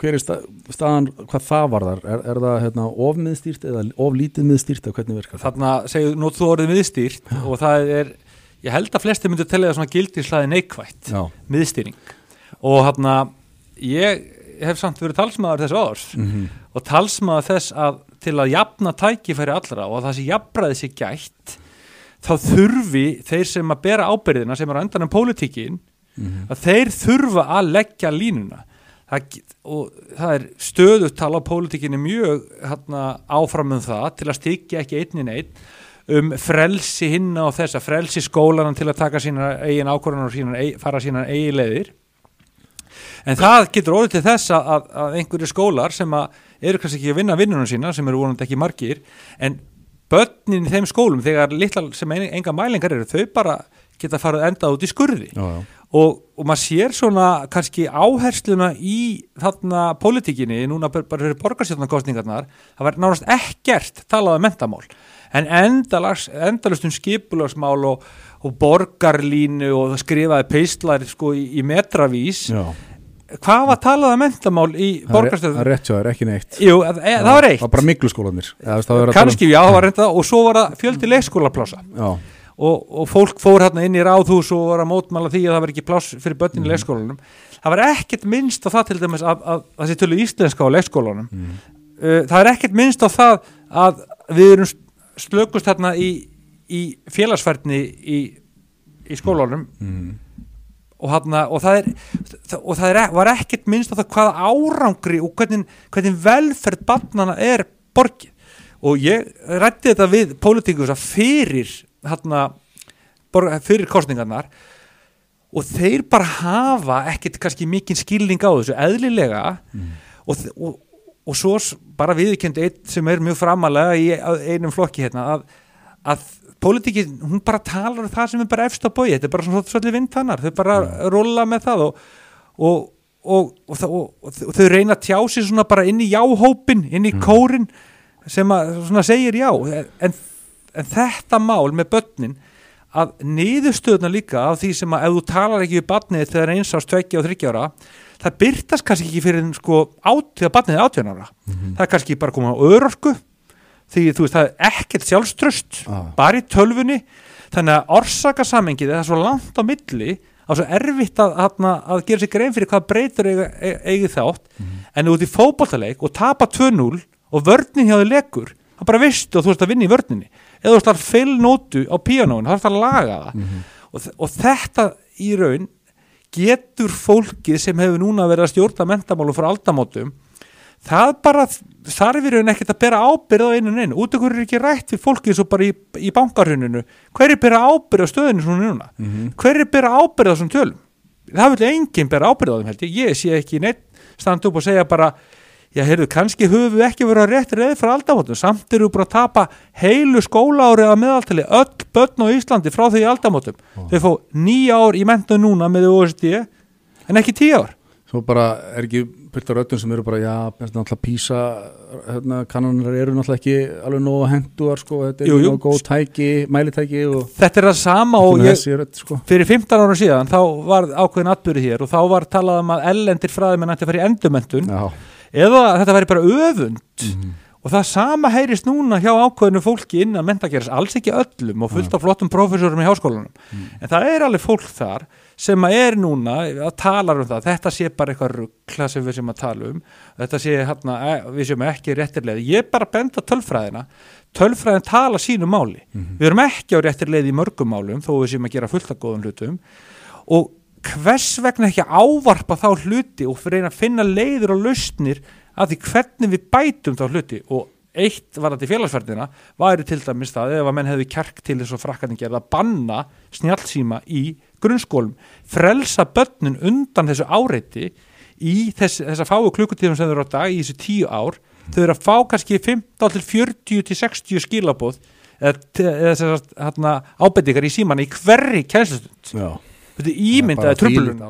hver er stað, staðan, hvað það varðar? Er, er það hérna, ofmiðstýrt eða oflítið miðstýrt eða hvernig virkar það? þarna segju nú þú orðið miðstýrt og það er, ég held að flesti myndu telja það svona gildishlaði neikvætt Já, miðstýring. Og hérna ég hef samt verið talsmaður þessu árs mm og talsmaður þess að til að jafna tækifæri allra og að það sé jafnræði sér gætt þá þurfi þeir sem að bera ábyrðina sem er á endanum pólitíkin Mhm. að þeir þurfa að leggja línuna það, og það er stöðut tala á pólitíkinni mjög hérna, áfram um það til að styggja ekki einnin einn um frelsi hinna og þessa frelsi skólanan til að taka sína eigin ákvörðunar og sína, fara sína eigin leiðir. En það getur orðið til þess að, að, einhverju skólar sem eru kannski ekki að vinna vinnunum sína sem eru vonandi ekki margir en börnin í þeim skólum þegar litla sem enga mælingar eru þau bara geta farið endað út í skurði. Já, já, og, og maður sér svona kannski áhersluna í þarna pólitíkinni, núna bara fyrir borgarstjórnarkostningarnar, það var nárast ekkert talað um mentamál en endalags, endalust um skipulagsmál og, og borgarlínu og það skrifaði peistlar sko í, í metravís já. hvað var talað um mentamál í Það er- það er rétt hjá þér, ekki neitt. Jú, e, e, það var eitt. Það var bara mikluskólanir það tala kannski, já, það var reynda og svo var það fjöldi leikskólaplása um- Já, og, og fólk fór hérna inn í ráðhús og var að mótmála því að það var ekki pláss fyrir börnin í leikskólanum. Það var ekkert minnst á það til dæmis að, að, að það sé tölu íslenska á leikskólanum. Mm. uh, það er ekkert minnst á það að við erum slökust hérna í, í félagsfærni í, í skólanum. Mm. og, hana, og það, er, og það er, var ekkert minnst á það hvaða árangri og hvernig, hvernig velferð barnana er borgið. Og ég rætti þetta við pólitíkus að fyrir borg, fyrir kostningarnar og þeir bara hafa ekkert kannski mikinn skilning á þessu eðlilega. Mm. og, og, og svo bara viðkjönd eitt sem er mjög framalega í einum flokki hérna að, að pólitíkin, hún bara talar um það sem er bara efst á bói, þetta er bara svona svolítið vindtannar, þau bara rolla með það og, og, það- þau reyna að tjá sig svona bara inn í jáhópin, inn í kórin sem að svona segir já en, en þetta mál með börnin að niðurstöðuna líka af því sem að ef þú talar ekki við barnið þegar eins ást, tveggja og þryggja ára það byrtast kannski ekki fyrir sko át, þegar barnið er átján ára. Það er kannski bara komið á örorku því þú veist það er ekkert sjálfströst Ah. bara í tölfunni þannig að orsakasamengið er svo langt á milli á svo erfitt að, að, að gera sér grein fyrir hvað breytur eiga, eiga þátt. En þú ert í fótboltaleik og tapa 2-0 og vörnin hjá þau legur þá bara veistu að þú ert að vinna í vörninni. Eða þú ert að feilnótu á píanóin þá ert að laga það. Og, þ- og þetta í raun getur fólkið sem hefur núna verið að stjórna mentamálum frá aldamótum það bara þarf í raun ekkert að bera ábyrð á einu einu, út ykkur er ekki rætt við fólkið svo bara í, í bankarhuninu hver er bera ábyrð á stöðinu svona núna? Mhm. hver er bera ábyrð á þessum tölum? Það vil enginn bera ábyrð á þeim held ég. Ég sé ekki neitt standa upp og segja bara já, heyrðu, kannski höfum við ekki verið að rétt reið frá aldamótum, samt eru við bara að tapa heilu skólaári að meðaltali öll börn á Íslandi frá því aldamótum. Þau fá nýja ár í mentu núna með OSD en ekki tíu ár. Svo bara er ekki pyrta röddun sem eru bara, já, náttúrulega písa hérna, kanonir eru náttúrulega ekki alveg nógu henduar, sko, þetta er nógu góð tæki, mælitæki og þetta er það sama og ég, rödd, sko. fyrir 15 ára síðan þá var ákveðin atbyrði hér og þá var talað um að ellendir fræðimenn ætti að fara í endumöntun Já, eða þetta væri bara öfund. Mhm. og það sama heyrist núna hjá ákveðinu fólki innan mentageris, alls ekki öllum og fullt af flottum prófessorum í háskólanum. En það er alveg fólk þar sem að er núna að tala um það þetta sé bara eitthvað ruggla sem við sem að tala um. Þetta sé hérna, e, við sem ekki réttirleið, ég er bara að benda tölfræðina. Tölfræðin tala sínu máli. Við erum ekki á réttirleið í mörgum málum þó við sem að gera fullt af góðum hlutum. Og hvers vegna ekki ávarpa þá hluti og fyrir að finna leiður og lausnir að því hvernig við bætum þá hluti? Og eitt varandi félagsverðina væri til dæmis það ef að menn hefði kjark til þess að frakkaning gerða að banna snjálfsíma í grunnskólum. Frelsa börnun undan þessu áreiti í þess, þessa fáu klukkutíðum sem þau eru á dag í þessu tíu ár. Þau eru að fá kannski 15 til 40 til 60 skilabóð eða, eða hérna, ábendingar í síman í hverri kænslustund þetta er ímyndaði tröflun